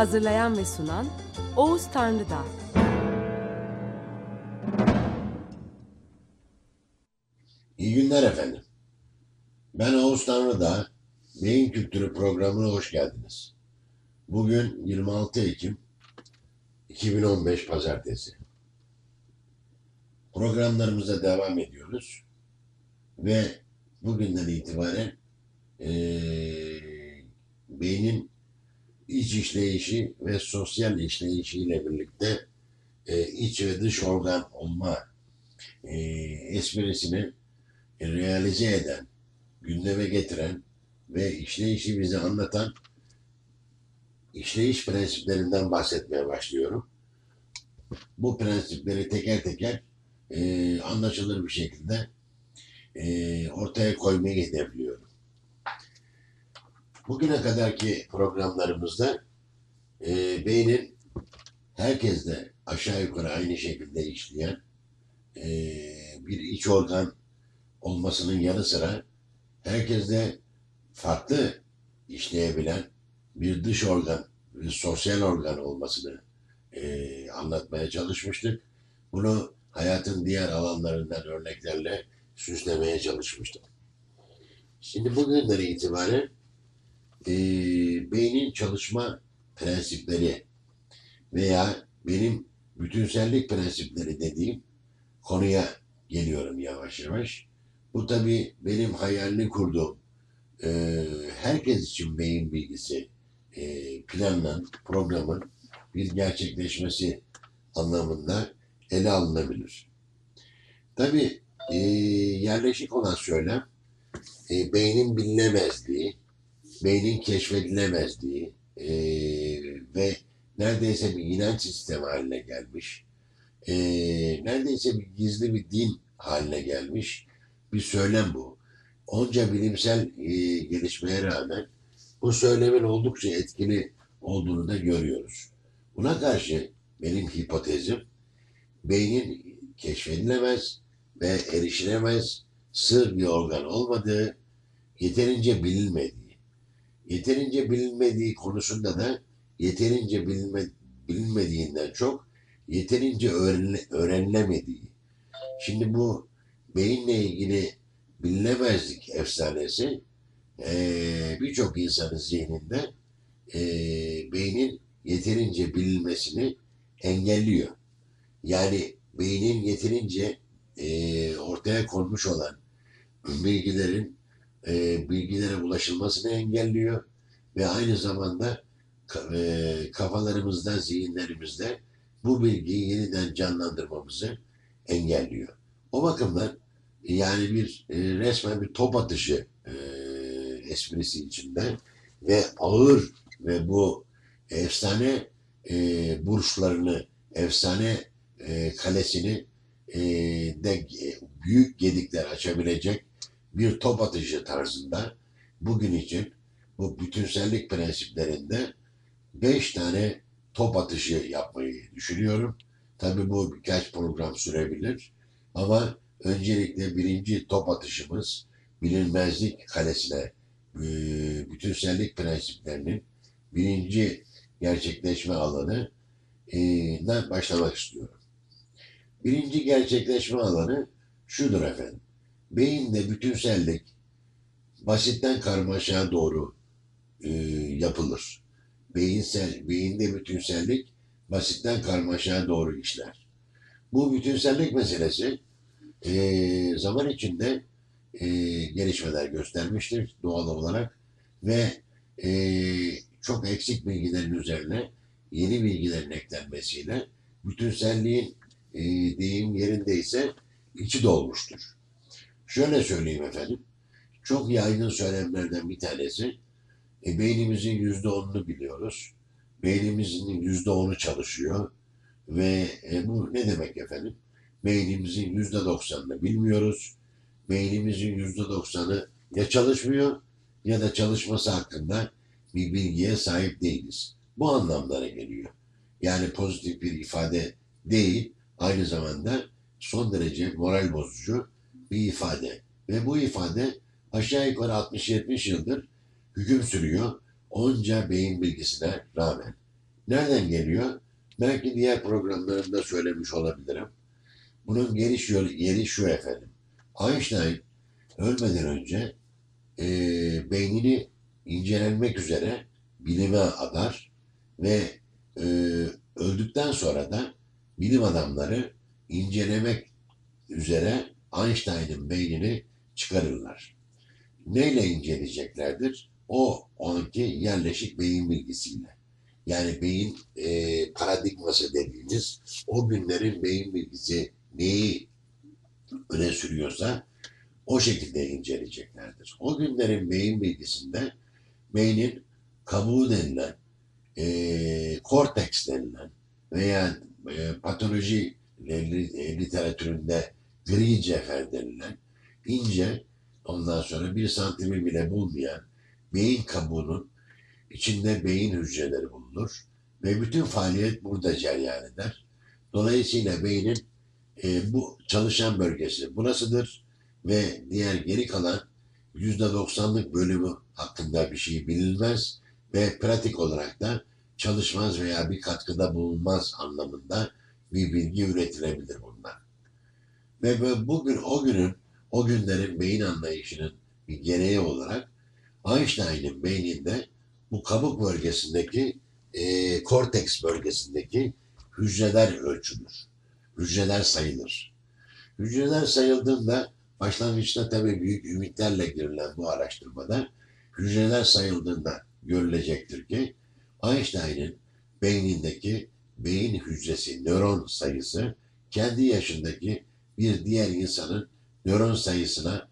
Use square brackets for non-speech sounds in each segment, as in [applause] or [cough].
Hazırlayan ve sunan Oğuz Tanrıdağ. İyi günler efendim. Ben Oğuz Tanrıdağ. Beyin Kültürü programına hoş geldiniz. Bugün 26 Ekim 2015 Pazartesi. Programlarımıza devam ediyoruz. Ve bugünden itibaren eee beynin iç işleyişi ve sosyal işleyişiyle birlikte e, iç ve dış organ olma e, esprisini realize eden, gündeme getiren ve işleyişi bize anlatan işleyiş prensiplerinden bahsetmeye başlıyorum. Bu prensipleri teker teker e, anlaşılır bir şekilde e, ortaya koymayı hedefliyorum. Bugüne kadarki programlarımızda e, beynin herkeste aşağı yukarı aynı şekilde işleyen e, bir iç organ olmasının yanı sıra herkeste farklı işleyebilen bir dış organ, bir sosyal organ olmasını e, anlatmaya çalışmıştık. Bunu hayatın diğer alanlarından örneklerle süslemeye çalışmıştık. Şimdi bugünden itibaren e, beynin çalışma prensipleri veya benim bütünsellik prensipleri dediğim konuya geliyorum yavaş yavaş. Bu tabi benim hayalini kurduğum e, herkes için beyin bilgisi e, planlan, programın bir gerçekleşmesi anlamında ele alınabilir. Tabi e, yerleşik olan söylem e, beynin bilinemezliği, beynin keşfedilemezliği e, ve neredeyse bir inanç sistemi haline gelmiş, e, neredeyse bir gizli bir din haline gelmiş bir söylem bu. Onca bilimsel e, gelişmeye rağmen bu söylemin oldukça etkili olduğunu da görüyoruz. Buna karşı benim hipotezim beynin keşfedilemez ve erişilemez sır bir organ olmadığı, yeterince bilinmediği, yeterince bilinmediği konusunda da yeterince bilinme, bilinmediğinden çok yeterince öğrenile, öğrenilemediği. Şimdi bu beyinle ilgili bilinemezlik efsanesi e, birçok insanın zihninde e, beynin yeterince bilinmesini engelliyor. Yani beynin yeterince e, ortaya konmuş olan bilgilerin e, bilgilere ulaşılmasını engelliyor ve aynı zamanda e, kafalarımızda, zihinlerimizde bu bilgiyi yeniden canlandırmamızı engelliyor. O bakımdan yani bir e, resmen bir top atışı e, esprisi içinde ve ağır ve bu efsane e, burçlarını, efsane e, kalesini e, de büyük gedikler açabilecek bir top atışı tarzında bugün için bu bütünsellik prensiplerinde beş tane top atışı yapmayı düşünüyorum. Tabii bu birkaç program sürebilir. Ama öncelikle birinci top atışımız bilinmezlik kalesine e, bütünsellik prensiplerinin birinci gerçekleşme alanı e, başlamak istiyorum. Birinci gerçekleşme alanı şudur efendim. Beyinde bütünsellik basitten karmaşaya doğru e, yapılır. Beyinsel, beyinde bütünsellik basitten karmaşaya doğru işler. Bu bütünsellik meselesi e, zaman içinde e, gelişmeler göstermiştir doğal olarak ve e, çok eksik bilgilerin üzerine yeni bilgilerin eklenmesiyle bütünselliğin e, deyim yerindeyse içi dolmuştur. Şöyle söyleyeyim efendim, çok yaygın söylemlerden bir tanesi, E, beynimizin yüzde onunu biliyoruz. Beynimizin yüzde onu çalışıyor. Ve e, bu ne demek efendim? Beynimizin yüzde doksanını bilmiyoruz. Beynimizin yüzde doksanı ya çalışmıyor ya da çalışması hakkında bir bilgiye sahip değiliz. Bu anlamlara geliyor. Yani pozitif bir ifade değil, aynı zamanda son derece moral bozucu bir ifade. Ve bu ifade aşağı yukarı 60-70 yıldır hüküm sürüyor onca beyin bilgisine rağmen. Nereden geliyor? Belki diğer programlarımda söylemiş olabilirim. Bunun geliş yeri şu efendim. Einstein ölmeden önce e, beynini incelenmek üzere bilime adar ve e, öldükten sonra da bilim adamları incelemek üzere Einstein'ın beynini çıkarırlar. Neyle inceleyeceklerdir? O anki yerleşik beyin bilgisiyle. Yani beyin e, paradigması dediğimiz o günlerin beyin bilgisi neyi öne sürüyorsa o şekilde inceleyeceklerdir. O günlerin beyin bilgisinde beynin kabuğu denilen, e, korteks denilen veya e, patoloji literatüründe gri cefer denilen ince ondan sonra bir santimi bile bulmayan beyin kabuğunun içinde beyin hücreleri bulunur ve bütün faaliyet burada cereyan eder. Dolayısıyla beynin e, bu çalışan bölgesi burasıdır ve diğer geri kalan yüzde doksanlık bölümü hakkında bir şey bilinmez ve pratik olarak da çalışmaz veya bir katkıda bulunmaz anlamında bir bilgi üretilebilir bundan. Ve bugün o günün, o günlerin beyin anlayışının bir gereği olarak Einstein'ın beyninde bu kabuk bölgesindeki e, korteks bölgesindeki hücreler ölçülür. Hücreler sayılır. Hücreler sayıldığında başlangıçta tabii büyük ümitlerle girilen bu araştırmada hücreler sayıldığında görülecektir ki Einstein'ın beynindeki beyin hücresi, nöron sayısı kendi yaşındaki bir diğer insanın nöron sayısına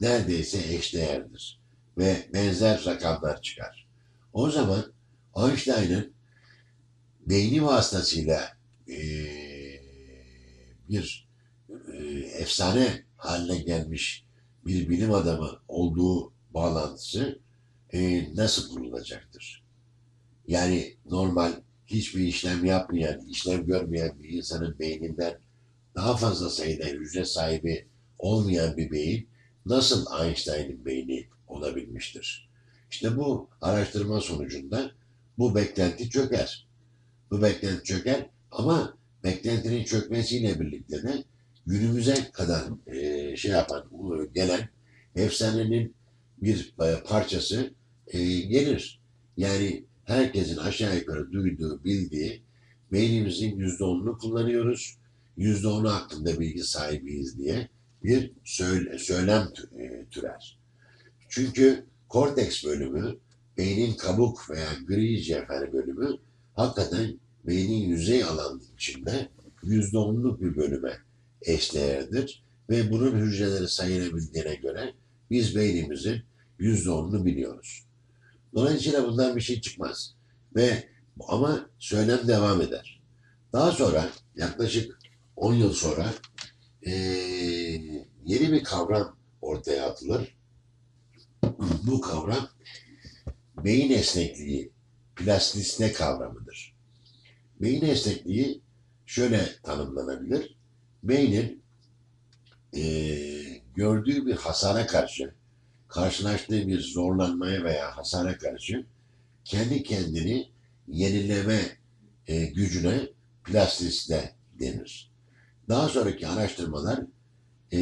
neredeyse eşdeğerdir ve benzer rakamlar çıkar. O zaman Einstein'ın beyni vasıtasıyla e, bir e, efsane haline gelmiş bir bilim adamı olduğu bağlantısı e, nasıl kurulacaktır? Yani normal hiçbir işlem yapmayan, işlem görmeyen bir insanın beyninden daha fazla sayıda hücre sahibi olmayan bir beyin nasıl Einstein'ın beyni olabilmiştir? İşte bu araştırma sonucunda bu beklenti çöker. Bu beklenti çöker ama beklentinin çökmesiyle birlikte de günümüze kadar e, şey yapan, gelen efsanenin bir e, parçası e, gelir. Yani herkesin aşağı yukarı duyduğu, bildiği beynimizin yüzde onunu kullanıyoruz. Yüzde onu hakkında bilgi sahibiyiz diye bir söyle, söylem e, türer. Çünkü korteks bölümü, beynin kabuk veya gri cevher bölümü hakikaten beynin yüzey alanı içinde yüzde onluk bir bölüme eşdeğerdir. Ve bunun hücreleri sayılabildiğine göre biz beynimizin yüzde onunu biliyoruz. Dolayısıyla bundan bir şey çıkmaz. Ve ama söylem devam eder. Daha sonra yaklaşık 10 yıl sonra ee, yeni bir kavram ortaya atılır. Bu kavram beyin esnekliği, plastisite kavramıdır. Beyin esnekliği şöyle tanımlanabilir. Beynin e, gördüğü bir hasara karşı karşılaştığı bir zorlanmaya veya hasara karşı kendi kendini yenileme e, gücüne plastisite denir. Daha sonraki araştırmalar e,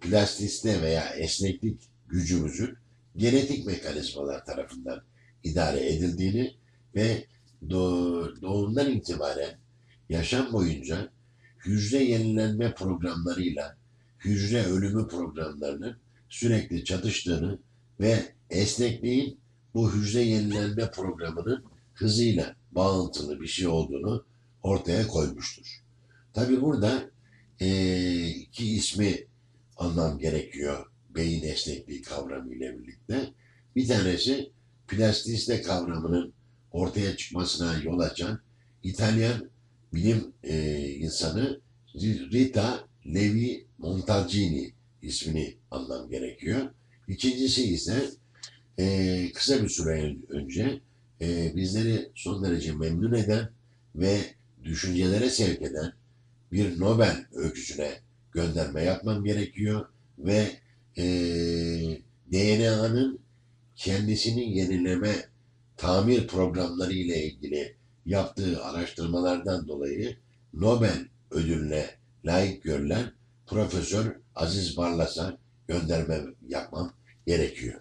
plastisite veya esneklik gücümüzün genetik mekanizmalar tarafından idare edildiğini ve doğumdan itibaren yaşam boyunca hücre yenilenme programlarıyla hücre ölümü programlarının sürekli çatıştığını ve esnekliğin bu hücre yenilenme programının hızıyla bağıntılı bir şey olduğunu ortaya koymuştur. Tabi burada e, iki ismi anlam gerekiyor beyin esnekliği kavramı ile birlikte. Bir tanesi plastiste kavramının ortaya çıkmasına yol açan İtalyan bilim e, insanı Rita Levi Montalcini ismini almam gerekiyor. İkincisi ise e, kısa bir süre önce e, bizleri son derece memnun eden ve düşüncelere sevk eden bir Nobel öyküsüne gönderme yapmam gerekiyor ve e, DNA'nın kendisini yenileme tamir programları ile ilgili yaptığı araştırmalardan dolayı Nobel ödülüne layık görülen Profesör Aziz Barlas'a gönderme yapmam gerekiyor.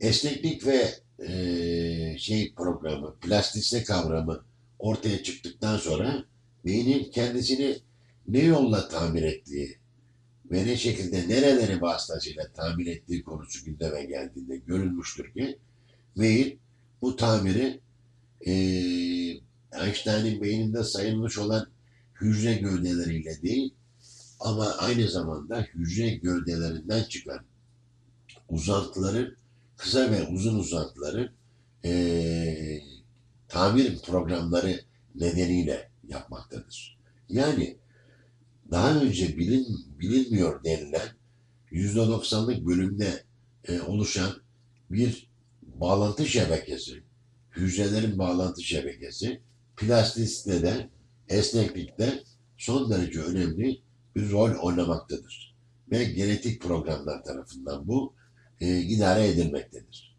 Esneklik ve e, şey programı, plastiste kavramı ortaya çıktıktan sonra beynin kendisini ne yolla tamir ettiği ve ne şekilde nereleri vasıtasıyla tamir ettiği konusu gündeme geldiğinde görülmüştür ki beyin bu tamiri e, Einstein'in beyninde sayılmış olan hücre gövdeleriyle değil ama aynı zamanda hücre gövdelerinden çıkan uzantıların kısa ve uzun uzantıları e, tamir programları nedeniyle yapmaktadır. Yani daha önce bilin, bilinmiyor denilen %90'lık bölümde e, oluşan bir bağlantı şebekesi, hücrelerin bağlantı şebekesi plastisite de esneklikte son derece önemli bir rol oynamaktadır. Ve genetik programlar tarafından bu e, idare edilmektedir.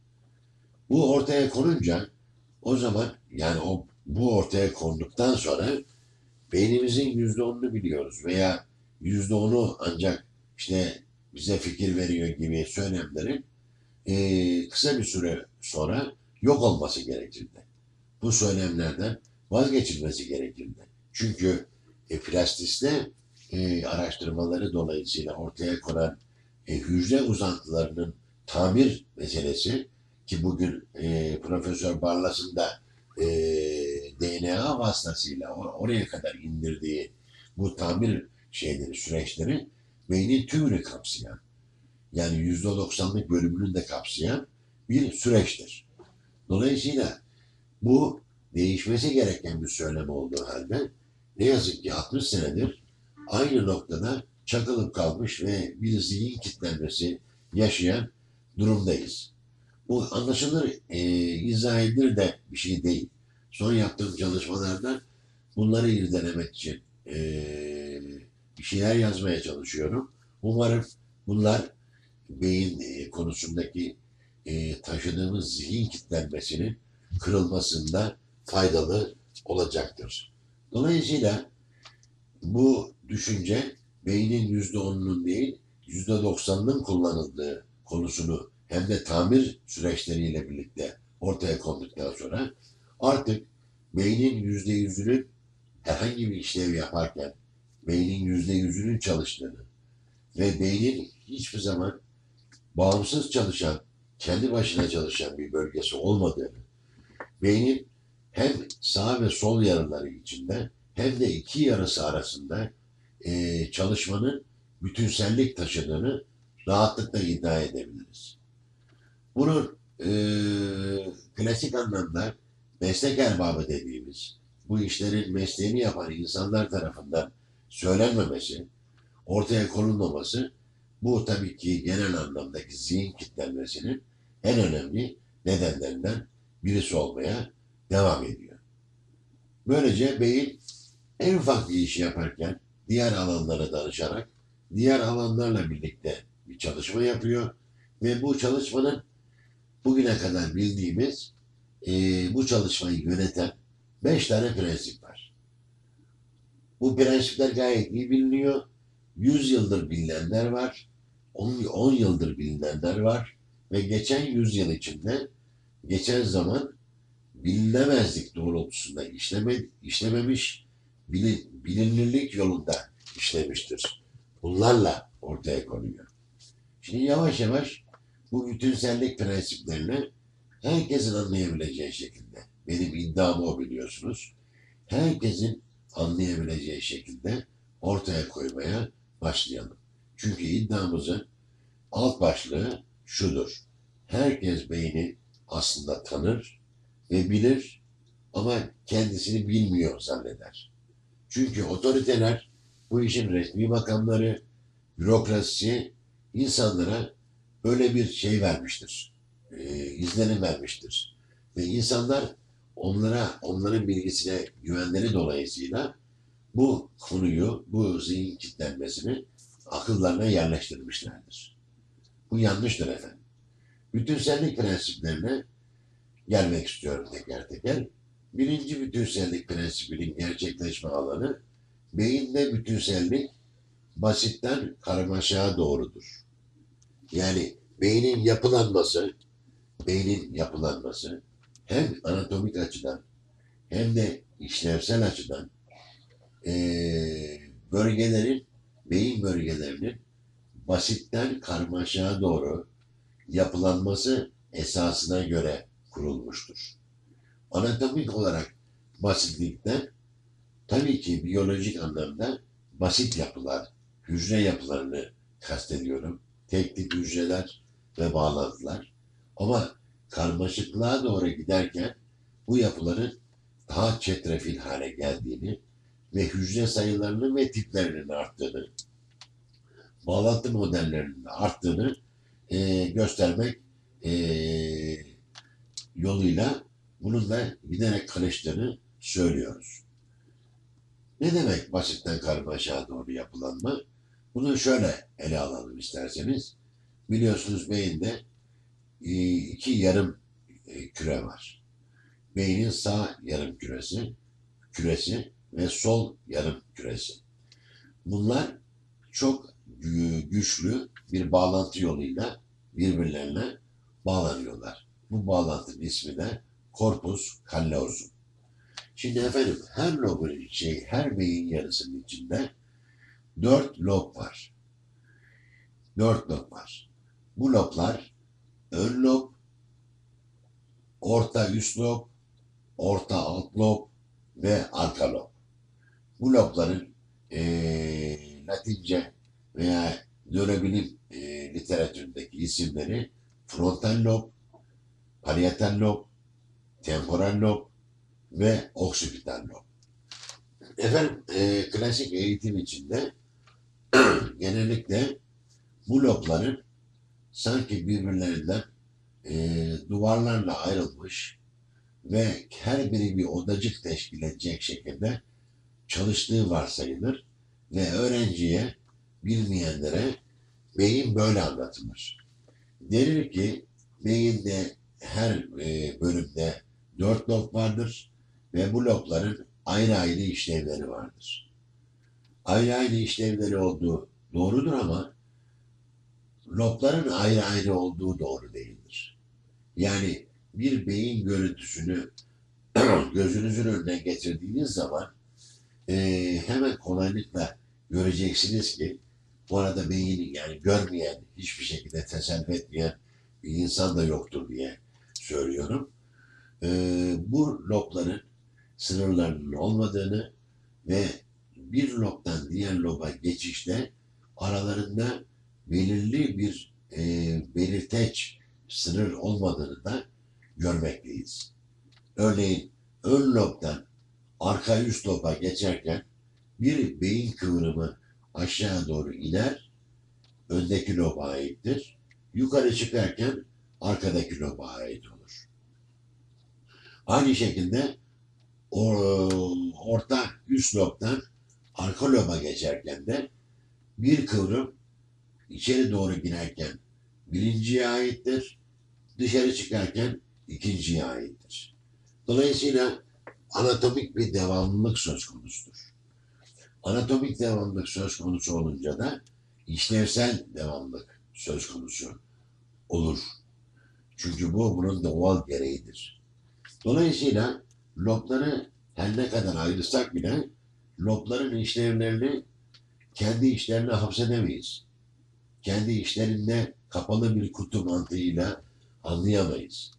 Bu ortaya konunca o zaman yani o bu ortaya konduktan sonra beynimizin yüzde onunu biliyoruz veya yüzde onu ancak işte bize fikir veriyor gibi söylemlerin e, kısa bir süre sonra yok olması gerekirdi. Bu söylemlerden vazgeçilmesi gerekirdi. Çünkü e, plastiste e, araştırmaları dolayısıyla ortaya konan e, hücre uzantılarının tamir meselesi ki bugün e, Profesör Barlas'ın da e, DNA vasıtasıyla oraya kadar indirdiği bu tamir şeyleri, süreçleri beynin tümünü kapsayan yani yüzde doksanlık bölümünü de kapsayan bir süreçtir. Dolayısıyla bu değişmesi gereken bir söylem olduğu halde ne yazık ki 60 senedir aynı noktada çakılıp kalmış ve bir zihin kitlenmesi yaşayan durumdayız. Bu anlaşılır, e, izah edilir de bir şey değil. Son yaptığım çalışmalarda bunları irdelemek için e, bir şeyler yazmaya çalışıyorum. Umarım bunlar beyin e, konusundaki e, taşıdığımız zihin kitlenmesinin kırılmasında faydalı olacaktır. Dolayısıyla bu düşünce beynin yüzde onunun değil yüzde doksanının kullanıldığı konusunu hem de tamir süreçleriyle birlikte ortaya konduktan sonra artık beynin yüzde yüzünün herhangi bir işlev yaparken beynin yüzde yüzünün çalıştığını ve beynin hiçbir zaman bağımsız çalışan, kendi başına çalışan bir bölgesi olmadığını, beynin hem sağ ve sol yarıları içinde hem de iki yarısı arasında e, çalışmanın bütünsellik taşıdığını rahatlıkla iddia edebiliriz. Bunun e, klasik anlamda meslek erbabı dediğimiz bu işlerin mesleğini yapan insanlar tarafından söylenmemesi, ortaya konulmaması bu tabii ki genel anlamdaki zihin kitlenmesinin en önemli nedenlerinden birisi olmaya devam ediyor. Böylece beyin en ufak bir işi yaparken diğer alanlara danışarak diğer alanlarla birlikte bir çalışma yapıyor ve bu çalışmanın bugüne kadar bildiğimiz e, bu çalışmayı yöneten beş tane prensip var. Bu prensipler gayet iyi biliniyor. Yüz yıldır bilinenler var. On yıldır bilinenler var. Ve geçen yüzyıl içinde geçen zaman bilinemezlik doğrultusunda işleme, işlememiş, bilin, bilinirlik yolunda işlemiştir. Bunlarla ortaya konuyor. Şimdi yavaş yavaş bu bütünsellik prensiplerini herkesin anlayabileceği şekilde, benim iddiam o biliyorsunuz, herkesin anlayabileceği şekilde ortaya koymaya başlayalım. Çünkü iddiamızın alt başlığı şudur. herkes beyni aslında tanır ve bilir ama kendisini bilmiyor zanneder. Çünkü otoriteler bu işin resmi makamları, bürokrasisi insanlara böyle bir şey vermiştir. E, izlenim vermiştir. Ve insanlar onlara, onların bilgisine güvenleri dolayısıyla bu konuyu, bu zihin kitlenmesini akıllarına yerleştirmişlerdir. Bu yanlıştır efendim. Bütünsellik prensiplerine gelmek istiyorum teker teker. Birinci bütünsellik prensibinin gerçekleşme alanı beyinde bütünsellik basitten karmaşaya doğrudur. Yani beynin yapılanması, beynin yapılanması hem anatomik açıdan hem de işlevsel açıdan eee, bölgelerin, beyin bölgelerinin basitten karmaşaya doğru yapılanması esasına göre kurulmuştur. Anatomik olarak basitlikten tabii ki biyolojik anlamda basit yapılar, hücre yapılarını kastediyorum. Tek tip hücreler ve bağlantılar. Ama karmaşıklığa doğru giderken bu yapıların daha çetrefil hale geldiğini ve hücre sayılarının ve tiplerinin arttığını, bağlantı modellerinin arttığını eee, göstermek eee, yoluyla bunun da giderek karıştığını söylüyoruz. Ne demek basitten karmaşaya doğru yapılanma? Bunu şöyle ele alalım isterseniz. Biliyorsunuz beyinde e, iki yarım e, küre var. Beynin sağ yarım küresi, küresi ve sol yarım küresi. Bunlar çok gü- güçlü bir bağlantı yoluyla birbirlerine bağlanıyorlar. Bu bağlantının ismi de corpus callosum. Şimdi efendim her lobun şey her beyin yarısının içinde dört lob var. Dört lob var. Bu loblar ön lob, orta üst lob, orta alt lob ve arka lob. Bu lobların eee Latince veya nörobilim eee, literatüründeki isimleri frontal lob, parietal lob, temporal lob ve oksipital lob. Efendim eee, klasik eğitim içinde [clears throat] genellikle bu lobların sanki birbirlerinden eee, duvarlarla ayrılmış ve her biri bir odacık teşkil edecek şekilde çalıştığı varsayılır ve öğrenciye, bilmeyenlere beyin böyle anlatılır. Denir ki beyinde her e, bölümde dört lob vardır ve bu lobların ayrı ayrı işlevleri vardır. Ayrı ayrı işlevleri olduğu doğrudur ama lobların ayrı ayrı olduğu doğru değildir. Yani bir beyin görüntüsünü [clears throat] gözünüzün önüne getirdiğiniz zaman eee, hemen kolaylıkla göreceksiniz ki bu arada beyni yani görmeyen, hiçbir şekilde tasarruf etmeyen bir insan da yoktur diye söylüyorum. Eee, bu lobların sınırlarının olmadığını ve bir lobdan diğer loba geçişte aralarında belirli bir eee belirteç sınır olmadığını da görmekteyiz. Örneğin ön lobdan arka üst loba geçerken bir beyin kıvrımı aşağı doğru iner, öndeki loba aittir. Yukarı çıkarken arkadaki loba ait olur. Aynı şekilde orta üst lobdan arka loba geçerken de bir kıvrım içeri doğru girerken birinciye aittir, dışarı çıkarken ikinciye aittir. Dolayısıyla anatomik bir devamlılık söz konusudur. Anatomik devamlılık söz konusu olunca da işlevsel devamlılık söz konusu olur. Çünkü bu bunun doğal gereğidir. Dolayısıyla lobları her ne kadar ayrılsak bile lobların işlevlerini kendi işlerine hapsedemeyiz. Kendi işlerinde kapalı bir kutu mantığıyla anlayamayız.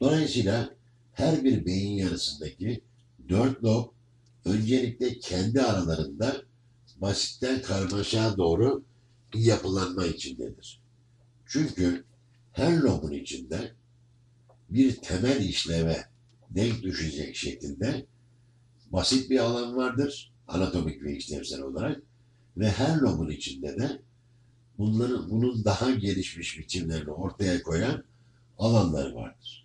Dolayısıyla her bir beyin yarısındaki dört lob öncelikle kendi aralarında basitten karmaşaya doğru bir yapılanma içindedir. Çünkü her lobun içinde bir temel işleve denk düşecek şekilde basit bir alan vardır anatomik ve işlevsel olarak ve her lobun içinde de bunların bunun daha gelişmiş biçimlerini ortaya koyan alanlar vardır.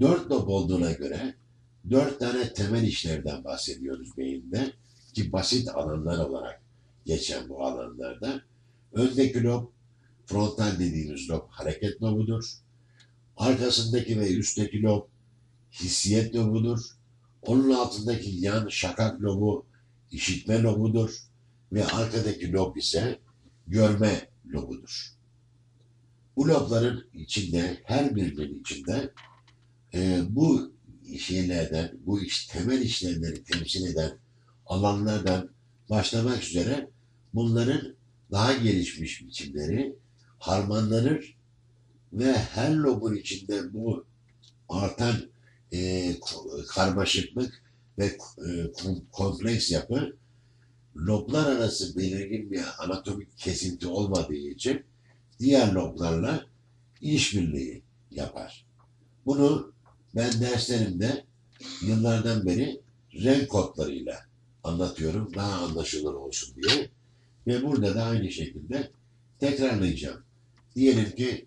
Dört lob olduğuna göre dört tane temel işlevden bahsediyoruz beyinde ki basit alanlar olarak geçen bu alanlarda. Öndeki lob frontal dediğimiz lob hareket lobudur. Arkasındaki ve üstteki lob hissiyet lobudur. Onun altındaki yan şakak lobu işitme lobudur ve arkadaki lob ise görme lobudur. Bu lobların içinde, her birinin içinde e, bu şeylerden, bu iş, temel işlemleri temsil eden alanlardan başlamak üzere bunların daha gelişmiş biçimleri harmanlanır ve her lobun içinde bu artan e, karmaşıklık ve e, kompleks yapı loblar arası belirgin bir anatomik kesinti olmadığı için diğer loblarla işbirliği yapar. Bunu ben derslerimde yıllardan beri renk kodlarıyla anlatıyorum daha anlaşılır olsun diye. Ve burada da aynı şekilde tekrarlayacağım. Diyelim ki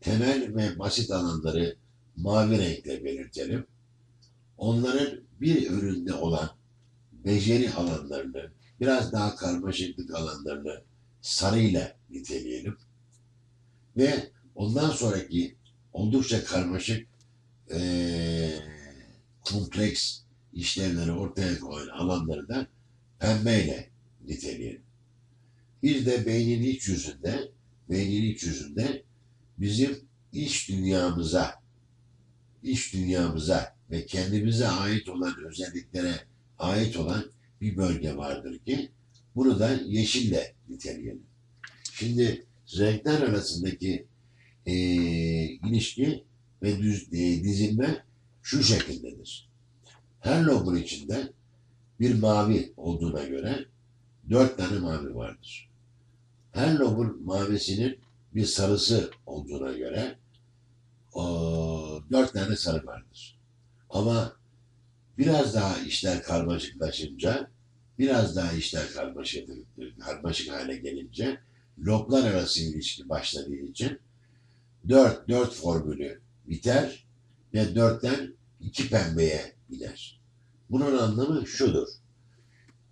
temel ve basit alanları mavi renkle belirtelim. Onların bir üründe olan beceri alanlarını, biraz daha karmaşıklık alanlarını sarıyla niteleyelim. Ve ondan sonraki oldukça karmaşık ee, kompleks işlevleri ortaya koyan alanları da pembeyle niteleyelim. Bir de beynin iç yüzünde, beynin iç yüzünde bizim iç dünyamıza, iç dünyamıza ve kendimize ait olan özelliklere ait olan bir bölge vardır ki bunu da yeşille niteleyelim. Şimdi renkler arasındaki e, ilişki ve düz, e, dizilme şu şekildedir. Her lobun içinde bir mavi olduğuna göre dört tane mavi vardır. Her lobun mavisinin bir sarısı olduğuna göre o, dört tane sarı vardır. Ama biraz daha işler karmaşıklaşınca, biraz daha işler karmaşık, hale gelince loblar arası ilişki başladığı için dört, dört formülü biter ve dörtten iki pembeye iner. Bunun anlamı şudur.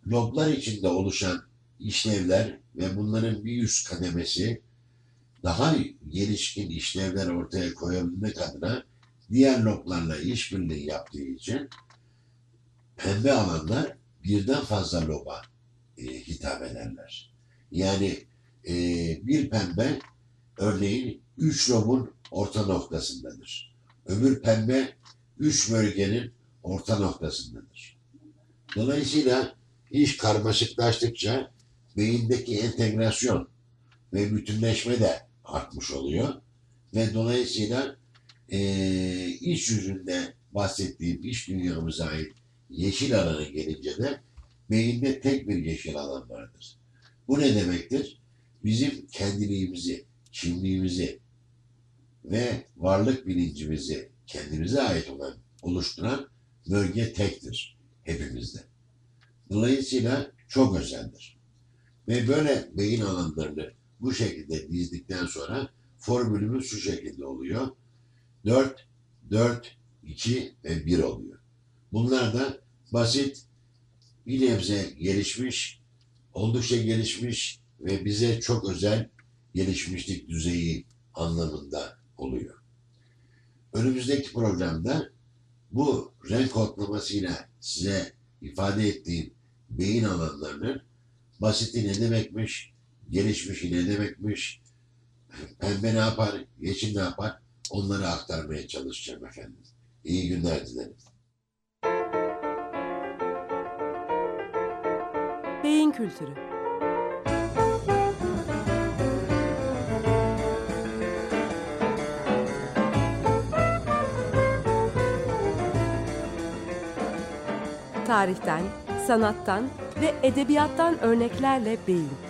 Loblar içinde oluşan işlevler ve bunların bir üst kademesi daha gelişkin işlevler ortaya koyabilmek adına diğer loblarla işbirliği yaptığı için pembe alanlar birden fazla loba e, hitap ederler. Yani e, bir pembe örneğin üç lobun orta noktasındadır. Öbür pembe üç bölgenin orta noktasındadır. Dolayısıyla iş karmaşıklaştıkça beyindeki entegrasyon ve bütünleşme de artmış oluyor. Ve dolayısıyla e, iç yüzünde bahsettiğim iş dünyamıza ait yeşil alanı gelince de beyinde tek bir yeşil alan vardır. Bu ne demektir? Bizim kendiliğimizi, kimliğimizi ve varlık bilincimizi kendimize ait olan oluşturan bölge tektir hepimizde. Dolayısıyla çok özeldir. Ve böyle beyin alanlarını bu şekilde dizdikten sonra formülümüz şu şekilde oluyor. 4, 4, 2 ve 1 oluyor. Bunlar da basit, bir nebze gelişmiş, oldukça gelişmiş ve bize çok özel gelişmişlik düzeyi anlamında oluyor. Önümüzdeki programda bu renk kodlamasıyla size ifade ettiğim beyin alanlarının basiti ne demekmiş, gelişmişi ne demekmiş, pembe ne yapar, yeşil ne yapar onları aktarmaya çalışacağım efendim. İyi günler dilerim. Kültürü tarihten, sanattan ve edebiyattan örneklerle beyin.